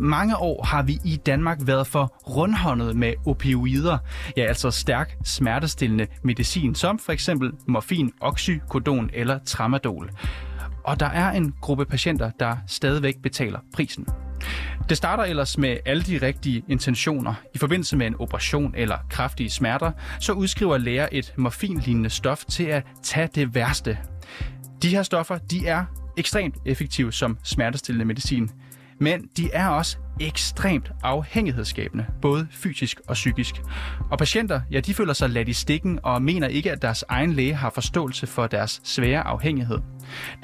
Mange år har vi i Danmark været for rundhåndet med opioider, ja altså stærk smertestillende medicin, som for eksempel morfin, oxycodon eller tramadol. Og der er en gruppe patienter, der stadigvæk betaler prisen. Det starter ellers med alle de rigtige intentioner. I forbindelse med en operation eller kraftige smerter, så udskriver læger et morfinlignende stof til at tage det værste. De her stoffer, de er ekstremt effektive som smertestillende medicin. Men de er også ekstremt afhængighedsskabende, både fysisk og psykisk. Og patienter, ja, de føler sig ladt i stikken og mener ikke, at deres egen læge har forståelse for deres svære afhængighed.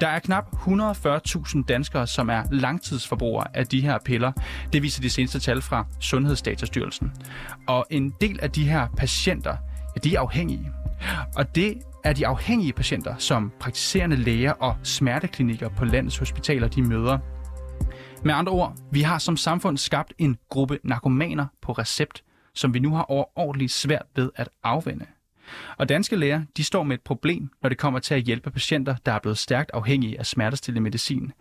Der er knap 140.000 danskere, som er langtidsforbrugere af de her piller. Det viser de seneste tal fra Sundhedsdatastyrelsen. Og en del af de her patienter, ja, de er afhængige. Og det er de afhængige patienter, som praktiserende læger og smerteklinikker på landets hospitaler, de møder med andre ord, vi har som samfund skabt en gruppe narkomaner på recept, som vi nu har overordentligt svært ved at afvende. Og danske læger, de står med et problem, når det kommer til at hjælpe patienter, der er blevet stærkt afhængige af smertestillende medicin.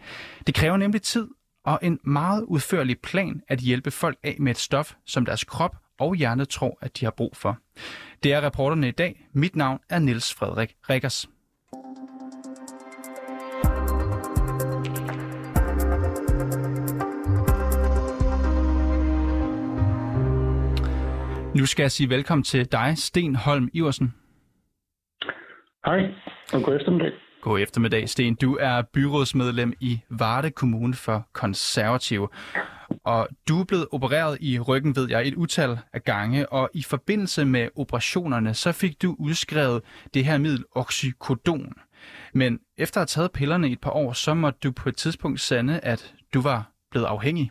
Det kræver nemlig tid og en meget udførlig plan at hjælpe folk af med et stof, som deres krop og hjerne tror, at de har brug for. Det er reporterne i dag. Mit navn er Niels Frederik Rikkers. Nu skal jeg sige velkommen til dig, Sten Holm Iversen. Hej, og god eftermiddag. God eftermiddag, Sten. Du er byrådsmedlem i Varde Kommune for Konservative. Og du er blevet opereret i ryggen, ved jeg, et utal af gange, og i forbindelse med operationerne, så fik du udskrevet det her middel oxycodon. Men efter at have taget pillerne i et par år, så måtte du på et tidspunkt sande, at du var blevet afhængig.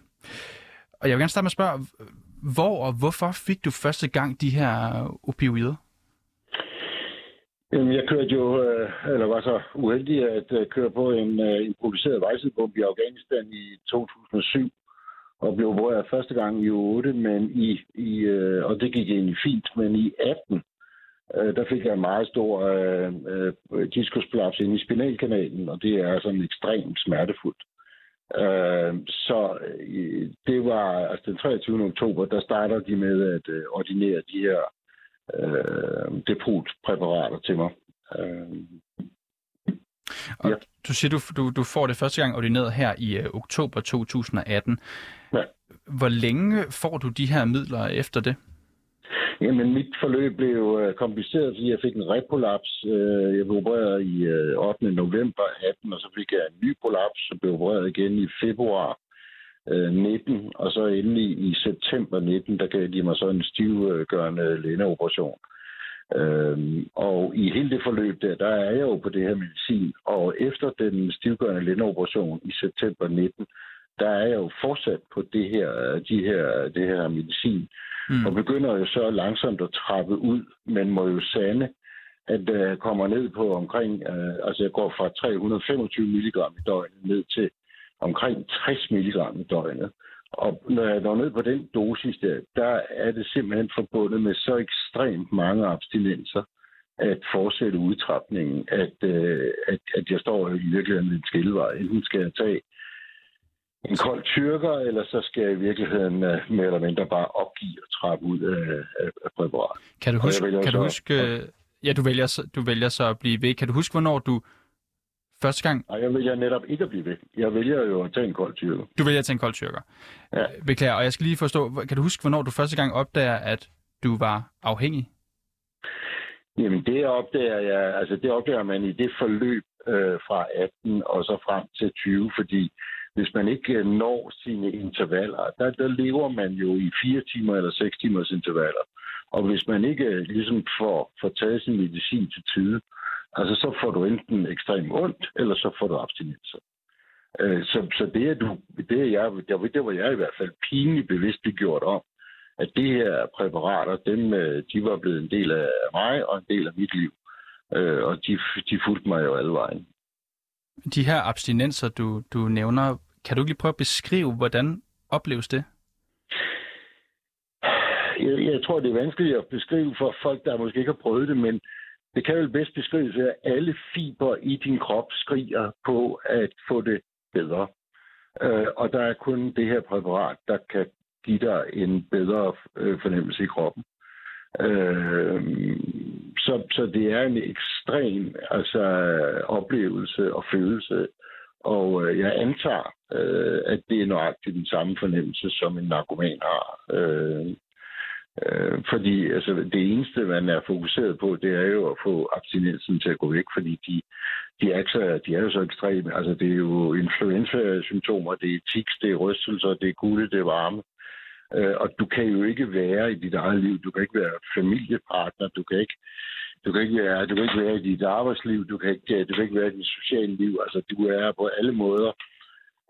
Og jeg vil gerne starte med at spørge, hvor og hvorfor fik du første gang de her opioider? Jeg kørte jo, øh, eller var så uheldig at øh, køre på en øh, improviseret vejsidebombe i Afghanistan i 2007 og blev opereret første gang i 8, men i, i og det gik egentlig fint, men i 18, der fik jeg en meget stor øh, øh, diskusplaps ind i spinalkanalen, og det er sådan ekstremt smertefuldt. Øh, så øh, det var altså den 23. oktober, der starter de med at øh, ordinere de her øh, depot-præparater til mig. Øh, og ja. Du siger, du, du, du får det første gang ordineret her i øh, oktober 2018. Ja. Hvor længe får du de her midler efter det? Jamen, mit forløb blev øh, kompliceret, fordi jeg fik en repolaps. Øh, jeg blev opereret i øh, 8. November 18, og så fik jeg en ny prolaps, og blev opereret igen i februar øh, 19, og så endelig i september 19, der gav de mig så en stivgørende lændeoperation. Øhm, og i hele det forløb der, der er jeg jo på det her medicin, og efter den stivgørende lændeoperation i september 19, der er jeg jo fortsat på det her, de her, det her medicin mm. og begynder jo så langsomt at trappe ud, men må jo sande, at uh, kommer ned på omkring, uh, altså jeg går fra 325 mg i døgnet ned til omkring 60 mg i døgnet. Og når jeg når ned på den dosis der, der er det simpelthen forbundet med så ekstremt mange abstinenser at fortsætte udtrapningen, at, uh, at, at jeg står i virkeligheden ved en skillevej. Enten skal jeg tage en kold tyrker, eller så skal jeg i virkeligheden uh, mere eller mindre bare opgive og trappe ud af, af, af præparatet. Kan du huske, kan du huske ja, du vælger, så, du vælger så at blive ved. Kan du huske, hvornår du første gang... Nej, jeg vælger netop ikke at blive ved. Jeg vælger jo at tage en kold tyrker. Du vælger at tage en kold tyrker. Ja. Øh, beklager, og jeg skal lige forstå, kan du huske, hvornår du første gang opdager, at du var afhængig? Jamen, det opdager jeg, altså det opdager man i det forløb øh, fra 18 og så frem til 20, fordi hvis man ikke øh, når sine intervaller, der, der lever man jo i fire timer eller seks timers intervaller. Og hvis man ikke øh, ligesom får, får taget sin medicin til tide, altså så får du enten ekstremt ondt, eller så får du abstinenser. Øh, så, så det, er du, det, er jeg, det, det var jeg i hvert fald pinligt bevidst gjort om, at de her præparater, dem, de var blevet en del af mig og en del af mit liv. Og de, de fulgte mig jo alle vejen. De her abstinenser, du, du nævner, kan du ikke lige prøve at beskrive, hvordan opleves det? Jeg, jeg tror, det er vanskeligt at beskrive for folk, der måske ikke har prøvet det, men det kan vel bedst beskrives ved, at alle fiber i din krop skriger på at få det bedre. Øh, og der er kun det her præparat, der kan give dig en bedre øh, fornemmelse i kroppen. Øh, så, så det er en ekstrem altså, oplevelse og følelse. Og øh, jeg antager, øh, at det er nøjagtigt den samme fornemmelse, som en narkoman har. Øh, øh, fordi altså, det eneste, man er fokuseret på, det er jo at få abstinensen til at gå væk, fordi de, de, er, så, de er jo så ekstreme. Altså, det er jo influenza-symptomer, det er tics, det er rystelser, det er kulde, det er varme. Øh, og du kan jo ikke være i dit eget liv. Du kan ikke være familiepartner. Du kan ikke, du kan ikke, være, du kan ikke være i dit arbejdsliv. Du kan ikke, du kan ikke være i dit sociale liv. Altså, du er på alle måder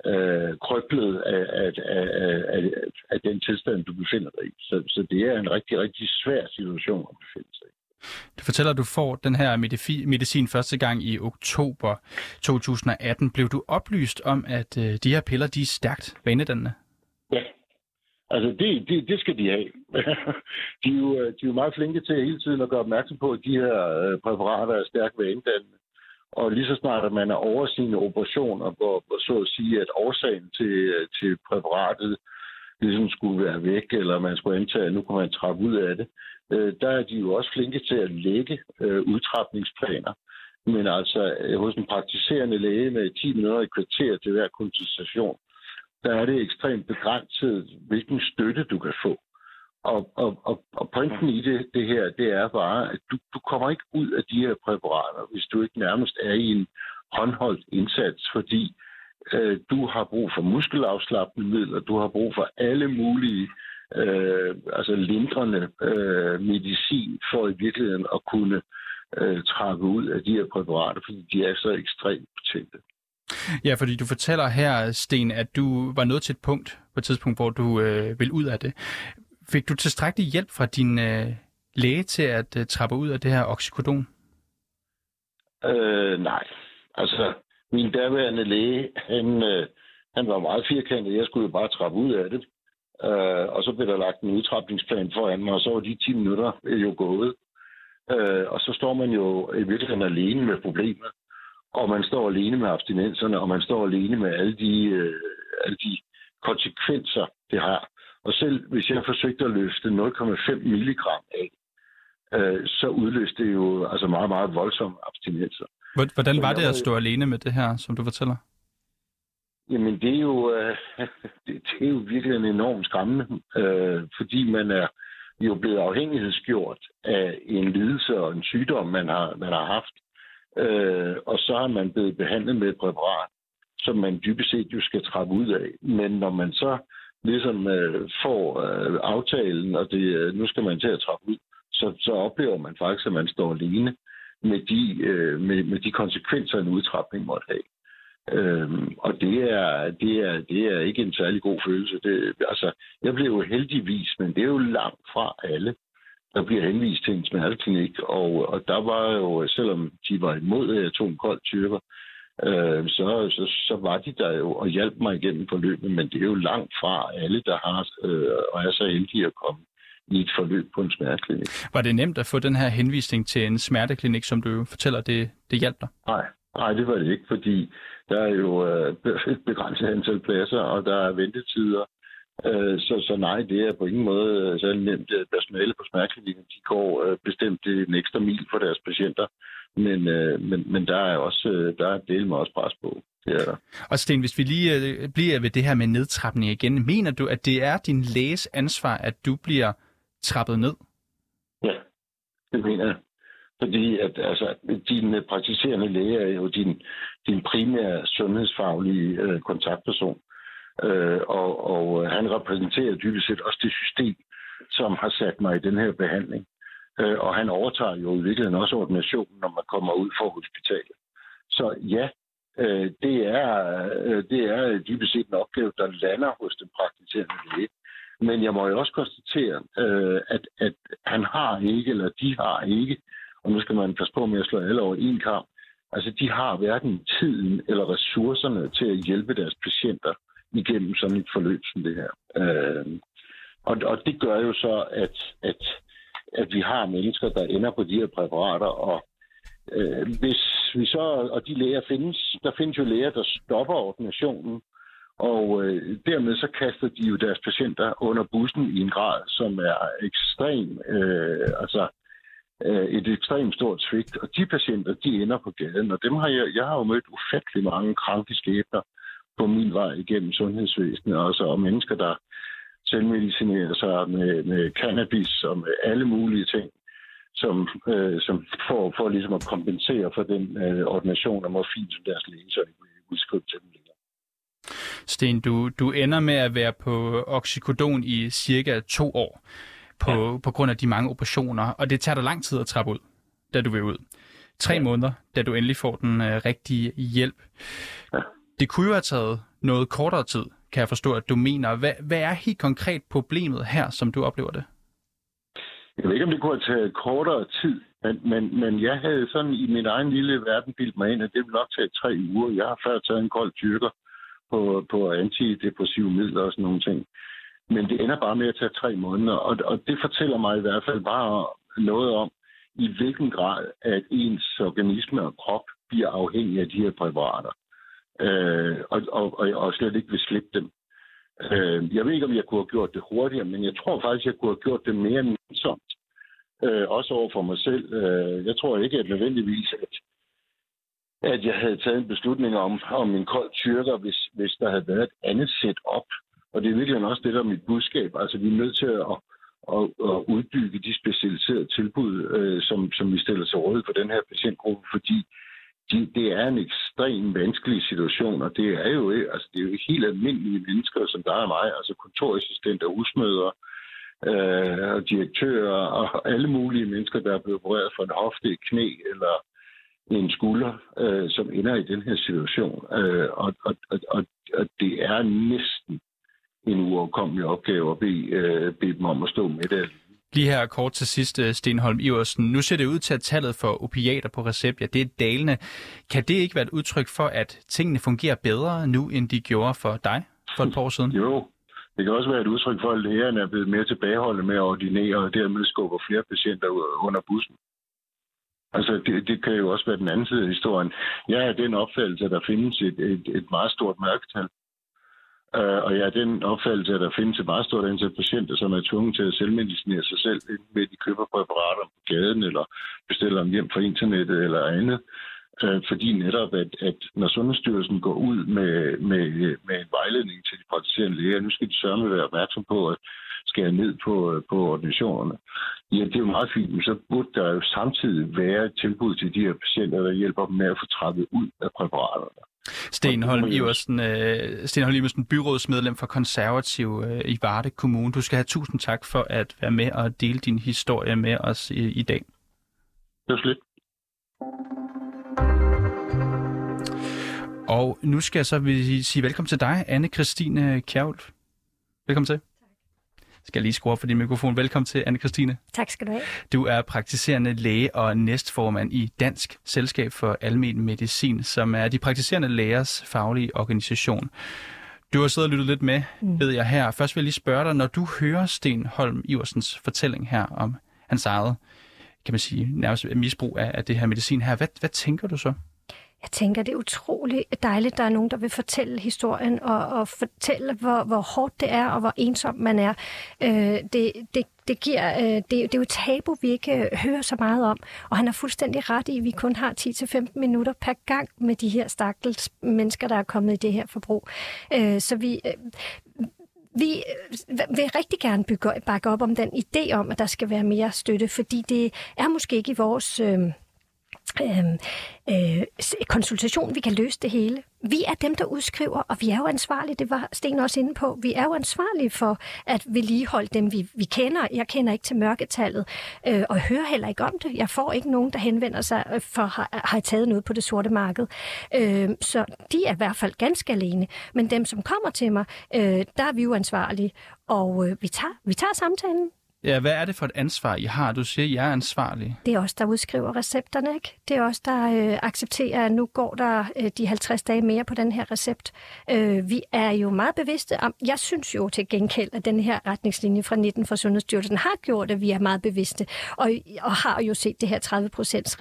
øh, krøblet af, af, af, af, af den tilstand, du befinder dig i. Så, så det er en rigtig, rigtig svær situation at befinde sig i. Du fortæller, at du får den her medicin første gang i oktober 2018. Blev du oplyst om, at øh, de her piller de er stærkt vanedannende? Ja, Altså, det, det, det skal de have. de, er jo, øh, de er jo meget flinke til hele tiden at gøre opmærksom på, at de her øh, præparater er stærkt vanedannende. Og lige så snart, at man er over sine operationer, hvor, hvor så at sige, at årsagen til, øh, til præparatet ligesom skulle være væk, eller man skulle antage, at nu kan man trappe ud af det, øh, der er de jo også flinke til at lægge øh, udtrapningsplaner. Men altså øh, hos en praktiserende læge med 10 minutter i kvarter til hver konsultation, der er det ekstremt begrænset, hvilken støtte du kan få. Og, og, og, og pointen i det, det her, det er bare, at du, du kommer ikke ud af de her præparater, hvis du ikke nærmest er i en håndholdt indsats, fordi øh, du har brug for muskelafslappende midler, du har brug for alle mulige øh, altså lindrende øh, medicin for i virkeligheden at kunne øh, trappe ud af de her præparater, fordi de er så ekstremt betændte. Ja, fordi du fortæller her, Sten, at du var nået til et punkt på et tidspunkt, hvor du øh, vil ud af det. Fik du tilstrækkelig hjælp fra din øh, læge til at øh, trappe ud af det her oxycodon? Øh, nej. Altså, min daværende læge, han, øh, han var meget firkantet. Jeg skulle jo bare trappe ud af det. Øh, og så blev der lagt en udtrapningsplan foran mig, og så var de 10 minutter jo gået. Øh, og så står man jo i virkeligheden alene med problemet og man står alene med abstinenserne, og man står alene med alle de, øh, alle de konsekvenser, det har. Og selv hvis jeg forsøgte at løfte 0,5 milligram af, øh, så udløste det jo altså meget, meget voldsomme abstinenser. Hvordan var det at stå alene med det her, som du fortæller? Jamen, det er jo, øh, det, det er jo virkelig en enorm skræmmende, øh, fordi man er jo blevet afhængighedsgjort af en lidelse og en sygdom, man har, man har haft. Øh, og så er man blevet behandlet med et præparat, som man dybest set jo skal trappe ud af. Men når man så ligesom øh, får øh, aftalen, og det, øh, nu skal man til at trappe ud, så, så oplever man faktisk, at man står alene med de, øh, med, med de konsekvenser, en udtrapning måtte have. Øhm, og det er, det, er, det er ikke en særlig god følelse. Det, altså, jeg blev jo heldigvis, men det er jo langt fra alle, der bliver henvist til en smerteklinik, og, og der var jo, selvom de var imod, at jeg tog en kold tyrker, øh, så, så, så var de der jo og hjalp mig igennem forløbet, men det er jo langt fra alle, der har øh, og er så heldige at komme i et forløb på en smerteklinik. Var det nemt at få den her henvisning til en smerteklinik, som du fortæller, det, det hjalp dig? Nej, nej, det var det ikke, fordi der er jo øh, et begrænset antal pladser, og der er ventetider, Øh, så, så nej, det er på ingen måde særlig nemt. Personale på smerteklinikken, de går øh, bestemt en ekstra mil for deres patienter. Men, øh, men, men der er også der er del med også pres på. Det er der. Og Sten, hvis vi lige bliver ved det her med nedtrapning igen, mener du, at det er din læges ansvar, at du bliver trappet ned? Ja, det mener jeg. Fordi at, altså, din praktiserende læge er jo din, din primære sundhedsfaglige øh, kontaktperson. Øh, Øh, og, og øh, han repræsenterer dybest set også det system, som har sat mig i den her behandling. Øh, og han overtager jo i virkeligheden også ordinationen, når man kommer ud fra hospitalet. Så ja, øh, det, er, øh, det er dybest set en opgave, der lander hos den praktiserende læge. Men jeg må jo også konstatere, øh, at, at han har ikke, eller de har ikke, og nu skal man passe på med at slå alle over en kamp, altså de har hverken tiden eller ressourcerne til at hjælpe deres patienter igennem sådan et forløb som det her. Øh, og, og det gør jo så, at, at, at vi har mennesker, der ender på de her præparater, og øh, hvis vi så, og de læger findes, der findes jo læger, der stopper ordinationen, Og øh, dermed så kaster de jo deres patienter under bussen i en grad, som er ekstrem, øh, altså øh, et ekstremt stort svigt. Og de patienter, de ender på gaden, og dem har jeg, jeg har jo mødt ufattelig mange kranke skæbner på min vej igennem sundhedsvæsenet, også og mennesker, der selvmedicinerer sig med, med cannabis og med alle mulige ting, som, øh, som får for ligesom at kompensere for den øh, ordination af morfin, som deres læge så udskrive til dem længere. Sten, du, du ender med at være på oxycodon i cirka to år på, ja. på grund af de mange operationer, og det tager dig lang tid at trappe ud, da du vil ud. Tre ja. måneder, da du endelig får den øh, rigtige hjælp. Ja. Det kunne jo have taget noget kortere tid, kan jeg forstå, at du mener. Hvad, hvad er helt konkret problemet her, som du oplever det? Jeg ved ikke, om det kunne have taget kortere tid, men, men, men jeg havde sådan i min egen lille verden bildt mig ind, at det ville nok tage tre uger. Jeg har før taget en kold tyrker på, på antidepressive midler og sådan nogle ting. Men det ender bare med at tage tre måneder, og, og det fortæller mig i hvert fald bare noget om, i hvilken grad at ens organisme og krop bliver afhængig af de her præparater. Øh, og, og, og, og slet ikke vil slippe dem. Øh, jeg ved ikke, om jeg kunne have gjort det hurtigere, men jeg tror faktisk, jeg kunne have gjort det mere nænsomt. Øh, også over for mig selv. Øh, jeg tror ikke, at nødvendigvis, at, at jeg havde taget en beslutning om, om en kold tyrker, hvis, hvis der havde været et andet setup. Og det er virkelig også det, der er mit budskab. Altså, vi er nødt til at, at, at udbygge de specialiserede tilbud, øh, som, som vi stiller til råd for den her patientgruppe, fordi de, det er en ekstremt vanskelig situation, og det er jo, altså, det er jo helt almindelige mennesker, som der er mig, altså kontorassistenter, husmøder, øh, og direktører, og alle mulige mennesker, der er blevet opereret for en hofte, et knæ eller en skulder, øh, som ender i den her situation. Øh, og, og, og, og, og det er næsten en uoverkommelig opgave at bede, øh, bede dem om at stå med det Lige her kort til sidst, øh, Stenholm Iversen. Nu ser det ud til, at tallet for opiater på recept, ja, det er dalende. Kan det ikke være et udtryk for, at tingene fungerer bedre nu, end de gjorde for dig for et par år siden? Jo, det kan også være et udtryk for, at lægerne er blevet mere tilbageholdende med at ordinere, og dermed skubber flere patienter under bussen. Altså, det, det kan jo også være den anden side af historien. Jeg er den opfattelse, at der findes et, et, et meget stort mørketal Øh, og jeg er den opfattelse, at der findes et meget stort antal patienter, som er tvunget til at selvmedicinere sig selv, ved de køber præparater på gaden, eller bestiller dem hjem fra internettet eller andet. Øh, fordi netop, at, at når Sundhedsstyrelsen går ud med, med, med en vejledning til de praktiserende læger, nu skal de sørge med at være opmærksom på at skære ned på, på ordinationerne. Ja, det er jo meget fint, men så burde der jo samtidig være et tilbud til de her patienter, der hjælper dem med at få trappet ud af præparaterne. Stenholm Iversen, uh, Stenholm Iversen, byrådsmedlem for Konservativ uh, i Varde Kommune. Du skal have tusind tak for at være med og dele din historie med os i, i dag. Det var slet. Og nu skal jeg så sige velkommen til dig, anne Christine Kjærulf. Velkommen til skal jeg lige skrue for din mikrofon. Velkommen til, anne Christine. Tak skal du have. Du er praktiserende læge og næstformand i Dansk Selskab for Almen Medicin, som er de praktiserende lægers faglige organisation. Du har siddet og lyttet lidt med, mm. ved jeg her. Først vil jeg lige spørge dig, når du hører Sten Holm Iversens fortælling her om hans eget, kan man sige, nærmest misbrug af, af det her medicin her, hvad, hvad tænker du så? Jeg tænker, det er utroligt dejligt, at der er nogen, der vil fortælle historien og, og fortælle, hvor, hvor hårdt det er og hvor ensom man er. Øh, det, det, det, giver, øh, det, det er jo et tabu, vi ikke øh, hører så meget om. Og han har fuldstændig ret i, at vi kun har 10-15 minutter per gang med de her stakkels mennesker, der er kommet i det her forbrug. Øh, så vi... Øh, vi øh, vil rigtig gerne bygge, bakke op om den idé om, at der skal være mere støtte, fordi det er måske ikke i vores... Øh, Øhm, øh, øh, konsultation, vi kan løse det hele. Vi er dem, der udskriver, og vi er jo ansvarlige, det var Sten også inde på, vi er jo ansvarlige for at vedligeholde dem, vi, vi kender. Jeg kender ikke til mørketallet, øh, og jeg hører heller ikke om det. Jeg får ikke nogen, der henvender sig øh, for at har have taget noget på det sorte marked. Øh, så de er i hvert fald ganske alene. Men dem, som kommer til mig, øh, der er vi jo ansvarlige, og øh, vi, tager, vi tager samtalen Ja, hvad er det for et ansvar, I har? Du siger, at I er ansvarlige. Det er os, der udskriver recepterne, ikke? Det er os, der øh, accepterer, at nu går der øh, de 50 dage mere på den her recept. Øh, vi er jo meget bevidste om, jeg synes jo til gengæld, at den her retningslinje fra 19 for Sundhedsstyrelsen har gjort, at vi er meget bevidste, og, og har jo set det her 30%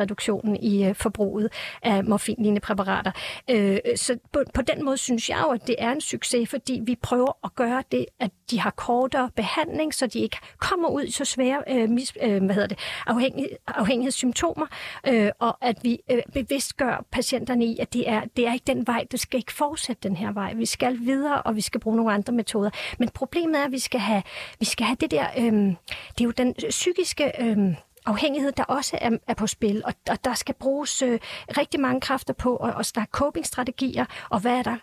reduktionen i øh, forbruget af morfinlignende præparater. Øh, så på, på den måde synes jeg jo, at det er en succes, fordi vi prøver at gøre det, at de har kortere behandling, så de ikke kommer ud i så svære øh, mis, øh, hvad hedder det, afhængig, afhængighedssymptomer, øh, og at vi øh, bevidst gør patienterne i, at det er, det er ikke den vej, det skal ikke fortsætte den her vej. Vi skal videre, og vi skal bruge nogle andre metoder. Men problemet er, at vi skal have, vi skal have det der, øh, det er jo den psykiske... Øh, afhængighed, der også er, er på spil, og, og der skal bruges øh, rigtig mange kræfter på at, at snakke coping-strategier, og hvad er der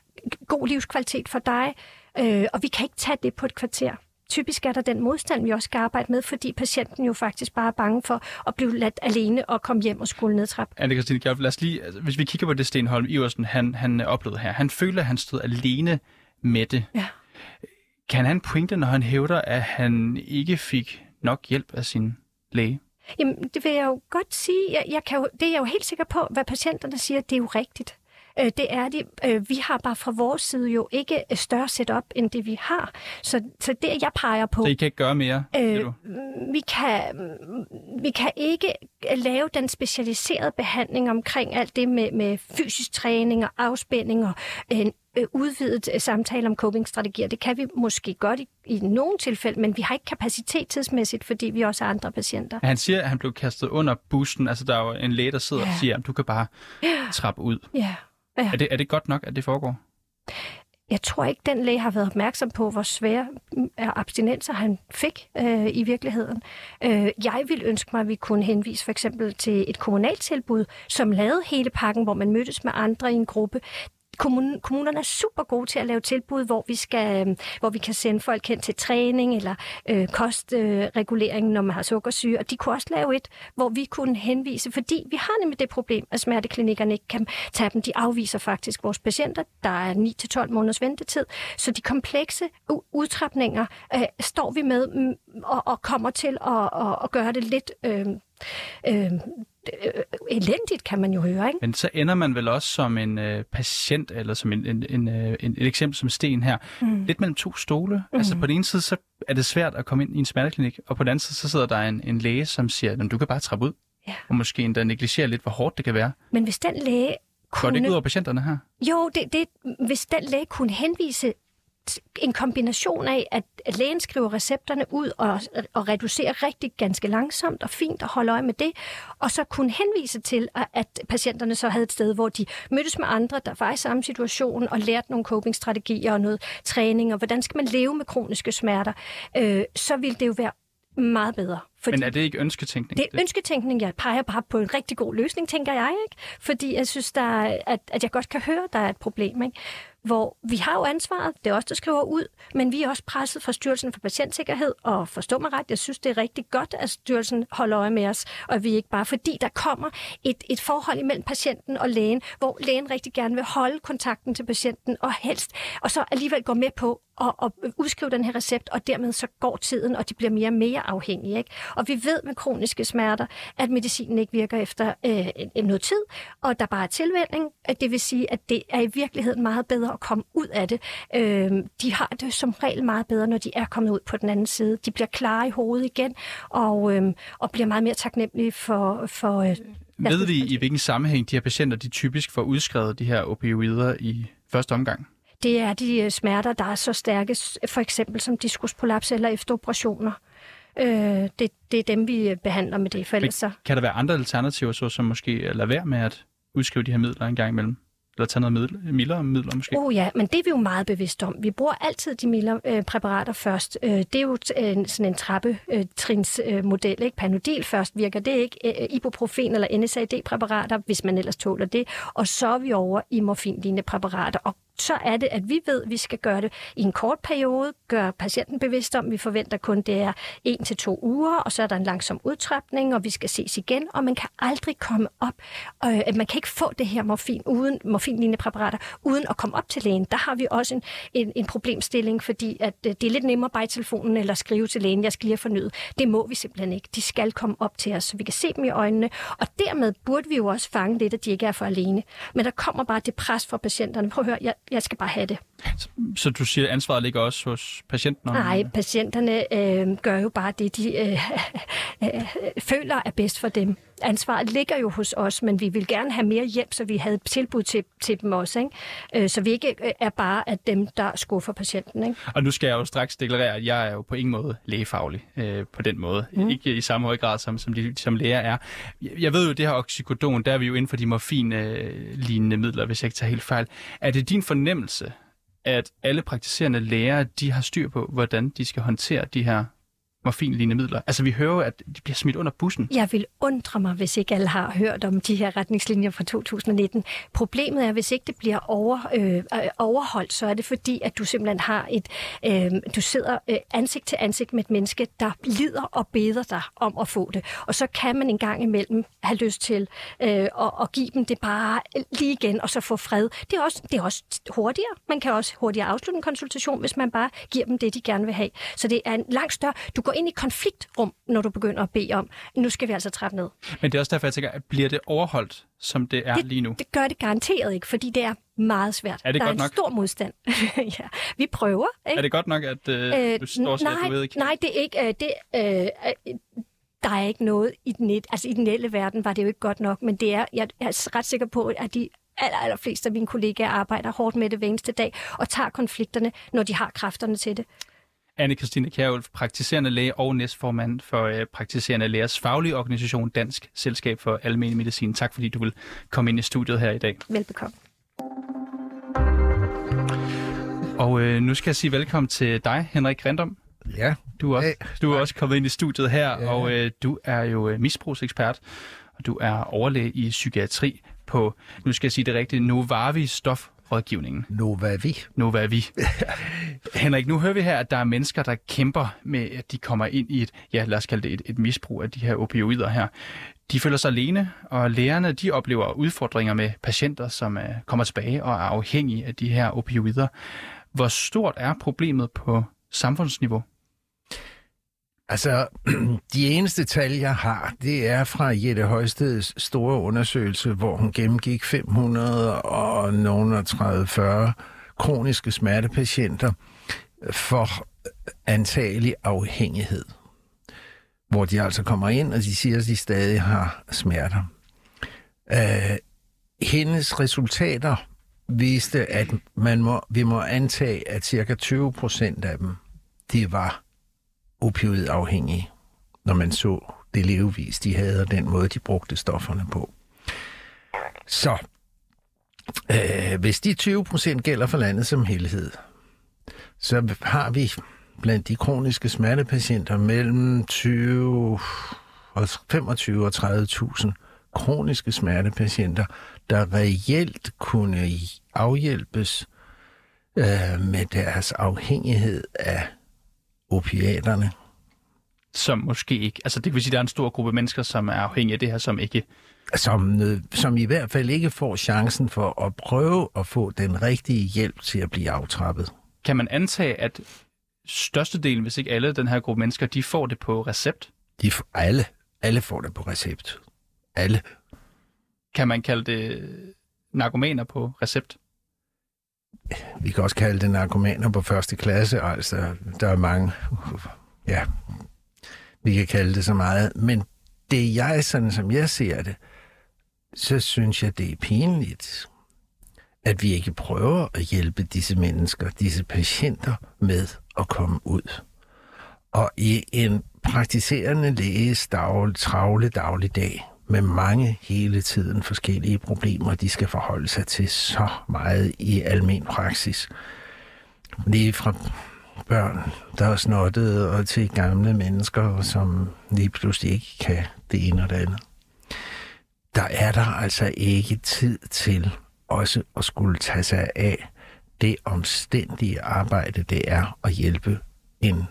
god livskvalitet for dig, øh, og vi kan ikke tage det på et kvarter. Typisk er der den modstand, vi også skal arbejde med, fordi patienten jo faktisk bare er bange for at blive ladt alene og komme hjem og skulle nedtrappe. Anne Christine Gjørf, lad os lige, altså, hvis vi kigger på det Stenholm Iversen, han, han oplevede her. Han føler, at han stod alene med det. Ja. Kan han pointe, når han hævder, at han ikke fik nok hjælp af sin læge? Jamen, det vil jeg jo godt sige. Jeg, jeg kan jo, det er jeg jo helt sikker på, hvad patienterne siger, det er jo rigtigt. Øh, det er det. Øh, vi har bare fra vores side jo ikke større setup, end det vi har. Så, så det, jeg peger på... Så I kan ikke gøre mere, øh, du? Vi kan, vi kan ikke lave den specialiserede behandling omkring alt det med, med fysisk træning og afspænding og en øh, udvidet øh, samtale om coping-strategier. Det kan vi måske godt i, i nogle tilfælde, men vi har ikke kapacitet tidsmæssigt, fordi vi også har andre patienter. Han siger, at han blev kastet under bussen. Altså, der er jo en læge, der sidder ja. og siger, at du kan bare trappe ud. Ja. Ja. Er, det, er det godt nok, at det foregår? Jeg tror ikke, den læge har været opmærksom på, hvor svære mm, abstinenser han fik øh, i virkeligheden. Øh, jeg vil ønske mig, at vi kunne henvise for eksempel til et kommunalt tilbud, som lavede hele pakken, hvor man mødtes med andre i en gruppe kommun, kommunerne er super gode til at lave tilbud, hvor vi, skal, øh, hvor vi kan sende folk hen til træning eller øh, kostregulering, øh, når man har sukkersyge. Og de kunne også lave et, hvor vi kunne henvise, fordi vi har nemlig det problem, at smerteklinikkerne ikke kan tage dem. De afviser faktisk vores patienter. Der er 9-12 måneders ventetid. Så de komplekse udtrapninger øh, står vi med mm, og, og kommer til at, at, at gøre det lidt... Øh, øh, øh, elendigt, kan man jo høre. Ikke? Men så ender man vel også som en øh, patient, eller som en, en, en, øh, en, et eksempel som Sten her, mm. lidt mellem to stole. Mm. Altså på den ene side, så er det svært at komme ind i en smerteklinik, og på den anden side, så sidder der en, en læge, som siger, at du kan bare trappe ud. Ja. Og måske endda negligere lidt, hvor hårdt det kan være. Men hvis den læge kunne... Går det ikke ud over patienterne her? Jo, det, det, hvis den læge kunne henvise en kombination af, at lægen skriver recepterne ud og, og reducerer rigtig ganske langsomt og fint og holder øje med det, og så kunne henvise til, at patienterne så havde et sted, hvor de mødtes med andre, der var i samme situation, og lærte nogle coping-strategier og noget træning, og hvordan skal man leve med kroniske smerter, øh, så ville det jo være meget bedre. Fordi Men er det ikke ønsketænkning? Det er ønsketænkning. Jeg peger bare på en rigtig god løsning, tænker jeg. ikke, Fordi jeg synes, der er, at, at jeg godt kan høre, at der er et problem. Ikke? Hvor vi har jo ansvaret, det er os, der skriver ud, men vi er også presset fra Styrelsen for Patientsikkerhed, og forstå mig ret, jeg synes, det er rigtig godt, at styrelsen holder øje med os, og vi ikke bare, fordi der kommer et, et forhold imellem patienten og lægen, hvor lægen rigtig gerne vil holde kontakten til patienten, og helst, og så alligevel gå med på at, at udskrive den her recept, og dermed så går tiden, og de bliver mere og mere afhængige. Ikke? Og vi ved med kroniske smerter, at medicinen ikke virker efter øh, noget tid, og der bare er tilvænding. Det vil sige, at det er i virkeligheden meget bedre at komme ud af det. Øh, de har det som regel meget bedre, når de er kommet ud på den anden side. De bliver klare i hovedet igen, og, øh, og bliver meget mere taknemmelige for... for øh, ved vi, i hvilken sammenhæng de her patienter de typisk får udskrevet de her opioider i første omgang? Det er de øh, smerter, der er så stærke, for eksempel som diskusprolaps eller efter operationer. Øh, det, det er dem, vi behandler med det, for ellers så... Kan der være andre alternativer, så som måske lader være med at udskrive de her midler en gang imellem? Eller tage noget middel, mildere midler måske? Oh ja, men det er vi jo meget bevidste om. Vi bruger altid de mildere øh, præparater først. Øh, det er jo øh, sådan en trappetrinsmodel. Øh, ikke? Panodil først virker det ikke. Øh, ibuprofen eller NSAID-præparater, hvis man ellers tåler det. Og så er vi over i morfinlignende præparater. Og så er det, at vi ved, at vi skal gøre det i en kort periode, gøre patienten bevidst om, at vi forventer kun, det er en til to uger, og så er der en langsom udtrapning, og vi skal ses igen, og man kan aldrig komme op, øh, man kan ikke få det her morfin uden morfinlignende præparater, uden at komme op til lægen. Der har vi også en, en, en problemstilling, fordi at øh, det er lidt nemmere bare i telefonen eller skrive til lægen, jeg skal lige have fornyet. Det må vi simpelthen ikke. De skal komme op til os, så vi kan se dem i øjnene, og dermed burde vi jo også fange lidt, at de ikke er for alene. Men der kommer bare det pres fra patienterne. Prøv at høre, jeg, jeg skal bare have det. Så, så du siger, at ansvaret ligger også hos patienten? Nej, patienterne øh, gør jo bare det, de øh, øh, føler er bedst for dem. Ansvaret ligger jo hos os, men vi vil gerne have mere hjælp, så vi havde et tilbud til, til dem også. Ikke? Øh, så vi ikke øh, er bare at dem, der skuffer patienten. Ikke? Og nu skal jeg jo straks deklarere, at jeg er jo på ingen måde lægefaglig øh, på den måde. Mm. Ikke i samme høj grad, som, som, de, som læger er. Jeg ved jo, det her oxycodon, der er vi jo inden for de morfin-lignende midler, hvis jeg ikke tager helt fejl. Er det din fornemmelse, at alle praktiserende læger, de har styr på, hvordan de skal håndtere de her morfinlignende midler. Altså, vi hører at de bliver smidt under bussen. Jeg vil undre mig, hvis ikke alle har hørt om de her retningslinjer fra 2019. Problemet er, hvis ikke det bliver over, øh, øh, overholdt, så er det fordi, at du simpelthen har et... Øh, du sidder øh, ansigt til ansigt med et menneske, der lider og beder dig om at få det. Og så kan man en gang imellem have lyst til øh, at, at give dem det bare lige igen, og så få fred. Det er, også, det er også hurtigere. Man kan også hurtigere afslutte en konsultation, hvis man bare giver dem det, de gerne vil have. Så det er en langt større... Du går ind i konfliktrum, når du begynder at bede om, nu skal vi altså trappe ned. Men det er også derfor, jeg tænker, at bliver det overholdt, som det er det, lige nu? Det gør det garanteret ikke, fordi det er meget svært. Er det der godt er en nok? stor modstand. ja, vi prøver. Ikke? Er det godt nok, at øh, Øh, du står nej, at du ved ikke? Nej, det er ikke... Øh, det, øh, der er ikke noget i den, net, altså i den reelle verden var det jo ikke godt nok, men det er, jeg er ret sikker på, at de aller, aller fleste af mine kollegaer arbejder hårdt med det hver eneste dag, og tager konflikterne, når de har kræfterne til det. Anne-Christine Kjærulf, praktiserende læge og næstformand for øh, praktiserende lægers faglige organisation Dansk Selskab for Almen Medicin. Tak fordi du vil komme ind i studiet her i dag. Velbekomme. Og øh, nu skal jeg sige velkommen til dig, Henrik Rendom. Ja, Du er, også, Hey, du er også kommet ind i studiet her, Ja. og øh, du er jo øh, misbrugsekspert, og du er overlæge i psykiatri på, nu skal jeg sige det rigtigt, Novavi Stofrådgivningen. Nu hvad vi. Novavi. Henrik, nu hører vi her, at der er mennesker, der kæmper med, at de kommer ind i et, ja lad os kalde det et, et misbrug af de her opioider her. De føler sig alene, og lægerne de oplever udfordringer med patienter, som uh, kommer tilbage og er afhængige af de her opioider. Hvor stort er problemet på samfundsniveau? Altså, de eneste tal, jeg har, det er fra Jette Højsteds store undersøgelse, hvor hun gennemgik 530-40 kroniske smertepatienter for øh, antagelig afhængighed. Hvor de altså kommer ind, og de siger, at de stadig har smerter. Uh, hendes resultater viste, at man må, vi må antage, at cirka 20 procent af dem, det var opioidafhængige, når man så det levevis, de havde, og den måde, de brugte stofferne på. Så øh, hvis de 20 procent gælder for landet som helhed, så har vi blandt de kroniske smertepatienter mellem 20 og 25 og 30.000 kroniske smertepatienter, der reelt kunne afhjælpes øh, med deres afhængighed af opiaterne. Som måske ikke, altså det vil sige, at der er en stor gruppe mennesker, som er afhængige af det her, som ikke Som, som i hvert fald ikke får chancen for at prøve at få den rigtige hjælp til at blive aftrappet. Kan man antage, at størstedelen, hvis ikke alle den her gruppe mennesker, de får det på recept? De f- alle, alle får det på recept. Alle. Kan man kalde det narkomaner på recept? Vi kan også kalde det narkomaner på første klasse. Altså, der er mange... Ja, vi kan kalde det så meget. Men det er jeg, sådan som jeg ser det, så synes jeg, det er pinligt, at vi ikke prøver at hjælpe disse mennesker, disse patienter med at komme ud. Og i en praktiserende læges dag, travle dagligdag, med mange hele tiden forskellige problemer, de skal forholde sig til så meget i almen praksis. Lige fra børn, der er snottede, og til gamle mennesker, som lige pludselig ikke kan det ene og det andet. Der er der altså ikke tid til også at skulle tage sig af det omstændige arbejde, det er at hjælpe en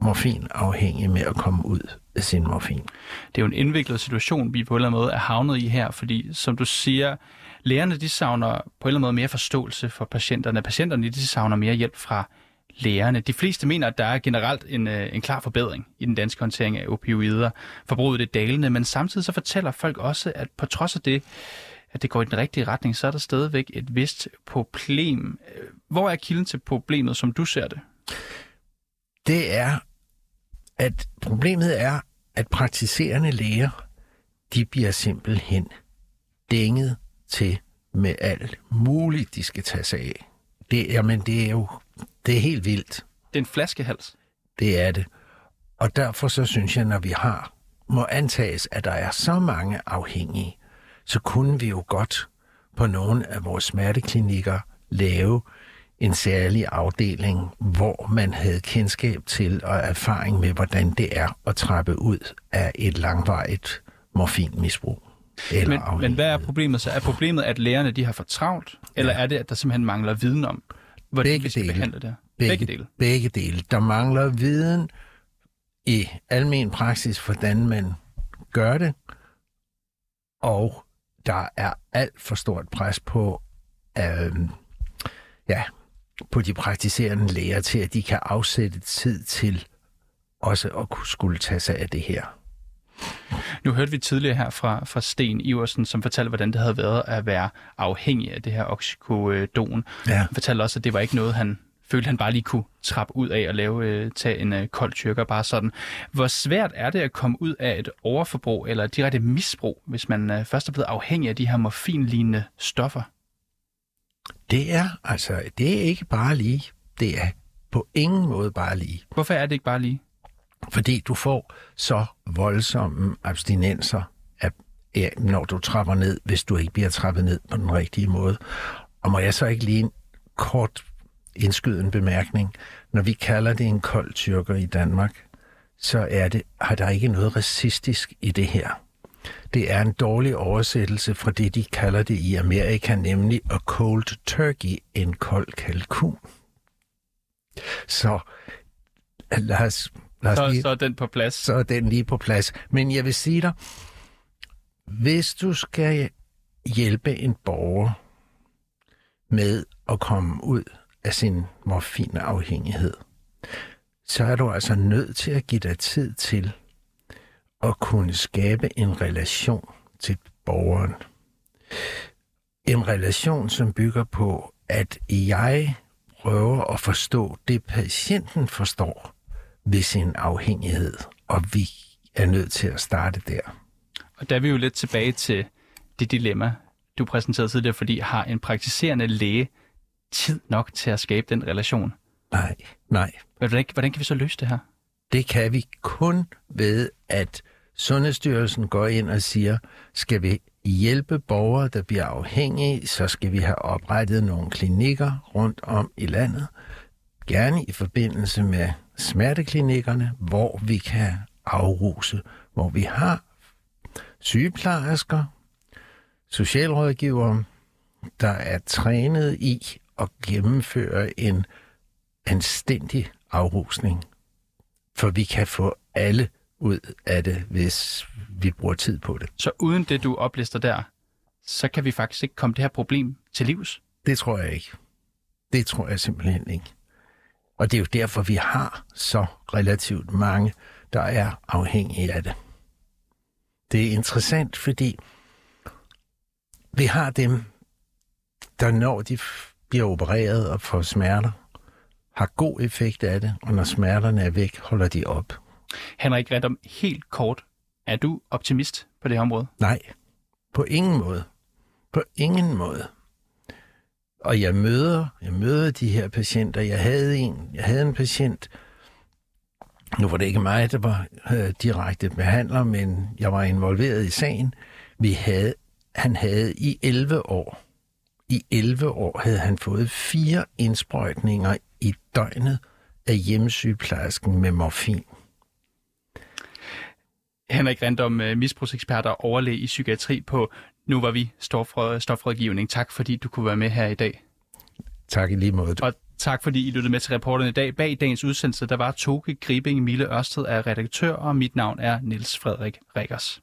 morfinafhængig med at komme ud sin morfin. Det er jo en indviklet situation, vi på en eller anden måde er havnet i her, fordi som du siger, lægerne de savner på en eller anden måde mere forståelse for patienterne. Patienterne de savner mere hjælp fra lægerne. De fleste mener, at der er generelt en, øh, en klar forbedring i den danske håndtering af opioider. Forbruget er dalende, men samtidig så fortæller folk også, at på trods af det, at det går i den rigtige retning, så er der stadigvæk et vist problem. Hvor er kilden til problemet, som du ser det? Det er, at problemet er, at praktiserende læger, de bliver simpelthen dænget til med alt muligt, de skal tage sig af. Det, jamen, det er jo det er helt vildt. Det er en flaskehals. Det er det. Og derfor så synes jeg, når vi har, må antages, at der er så mange afhængige, så kunne vi jo godt på nogle af vores smerteklinikker lave en særlig afdeling, hvor man havde kendskab til og erfaring med, hvordan det er at trappe ud af et langvarigt morfinmisbrug. Eller men, men hvad er problemet så? Er problemet, at lægerne de har for travlt, eller ja. er det, at der simpelthen mangler viden om, hvordan begge vi skal dele. behandle det? Begge, begge dele. Begge dele. Der mangler viden i almen praksis, hvordan man gør det, og der er alt for stort pres på, øh, ja, på de praktiserende læger til, at de kan afsætte tid til også at kunne skulle tage sig af det her. Nu hørte vi tidligere her fra, fra Sten Iversen, som fortalte, hvordan det havde været at være afhængig af det her oxycodon. Ja. Han fortalte også, at det var ikke noget, han følte, han bare lige kunne trappe ud af og lave, øh, tage en øh, kold tyrker bare sådan. Hvor svært er det at komme ud af et overforbrug eller et direkte misbrug, hvis man øh, først er blevet afhængig af de her morfinlignende stoffer? Det er altså, det er ikke bare lige. Det er på ingen måde bare lige. Hvorfor er det ikke bare lige? Fordi du får så voldsomme abstinenser, at, ja, når du trapper ned, hvis du ikke bliver trappet ned på den rigtige måde. Og må jeg så ikke lige en kort indskyde en bemærkning. Når vi kalder det en kold tyrker i Danmark, så er det, har der ikke noget racistisk i det her. Det er en dårlig oversættelse fra det, de kalder det i Amerika, nemlig a cold turkey, en kold kalkun. Så lad os, lad os så, lige, så er den på plads. Så er den lige på plads. Men jeg vil sige dig, hvis du skal hjælpe en borger med at komme ud af sin morfinafhængighed, så er du altså nødt til at give dig tid til at kunne skabe en relation til borgeren. En relation, som bygger på, at jeg prøver at forstå det, patienten forstår ved sin afhængighed, og vi er nødt til at starte der. Og der er vi jo lidt tilbage til det dilemma, du præsenterede tidligere, fordi har en praktiserende læge tid nok til at skabe den relation? Nej, nej. Hvordan, hvordan kan vi så løse det her? Det kan vi kun ved, at Sundhedsstyrelsen går ind og siger, skal vi hjælpe borgere, der bliver afhængige, så skal vi have oprettet nogle klinikker rundt om i landet. Gerne i forbindelse med smerteklinikkerne, hvor vi kan afruse, hvor vi har sygeplejersker, socialrådgivere, der er trænet i at gennemføre en anstændig afrusning. For vi kan få alle ud af det, hvis vi bruger tid på det. Så uden det, du oplister der, så kan vi faktisk ikke komme det her problem til livs? Det tror jeg ikke. Det tror jeg simpelthen ikke. Og det er jo derfor, vi har så relativt mange, der er afhængige af det. Det er interessant, fordi vi har dem, der når de bliver opereret og får smerter, har god effekt af det, og når smerterne er væk, holder de op. Henrik Redom, helt kort, er du optimist på det her område? Nej, på ingen måde. På ingen måde. Og jeg møder, jeg møder de her patienter. Jeg havde en, jeg havde en patient, nu var det ikke mig, der var øh, direkte behandler, men jeg var involveret i sagen. Vi havde, han havde i 11 år i 11 år havde han fået fire indsprøjtninger i døgnet af hjemmesygeplejersken med morfin. Henrik Random, øh, misbrugsekspert og overlæge i psykiatri på Nu var vi stofrådgivning. Tak fordi du kunne være med her i dag. Tak i lige måde. Og tak fordi I lyttede med til reporterne i dag. Bag dagens udsendelse, der var Toge Gribing Mille Ørsted er redaktør, og mit navn er Niels Frederik Rikkers.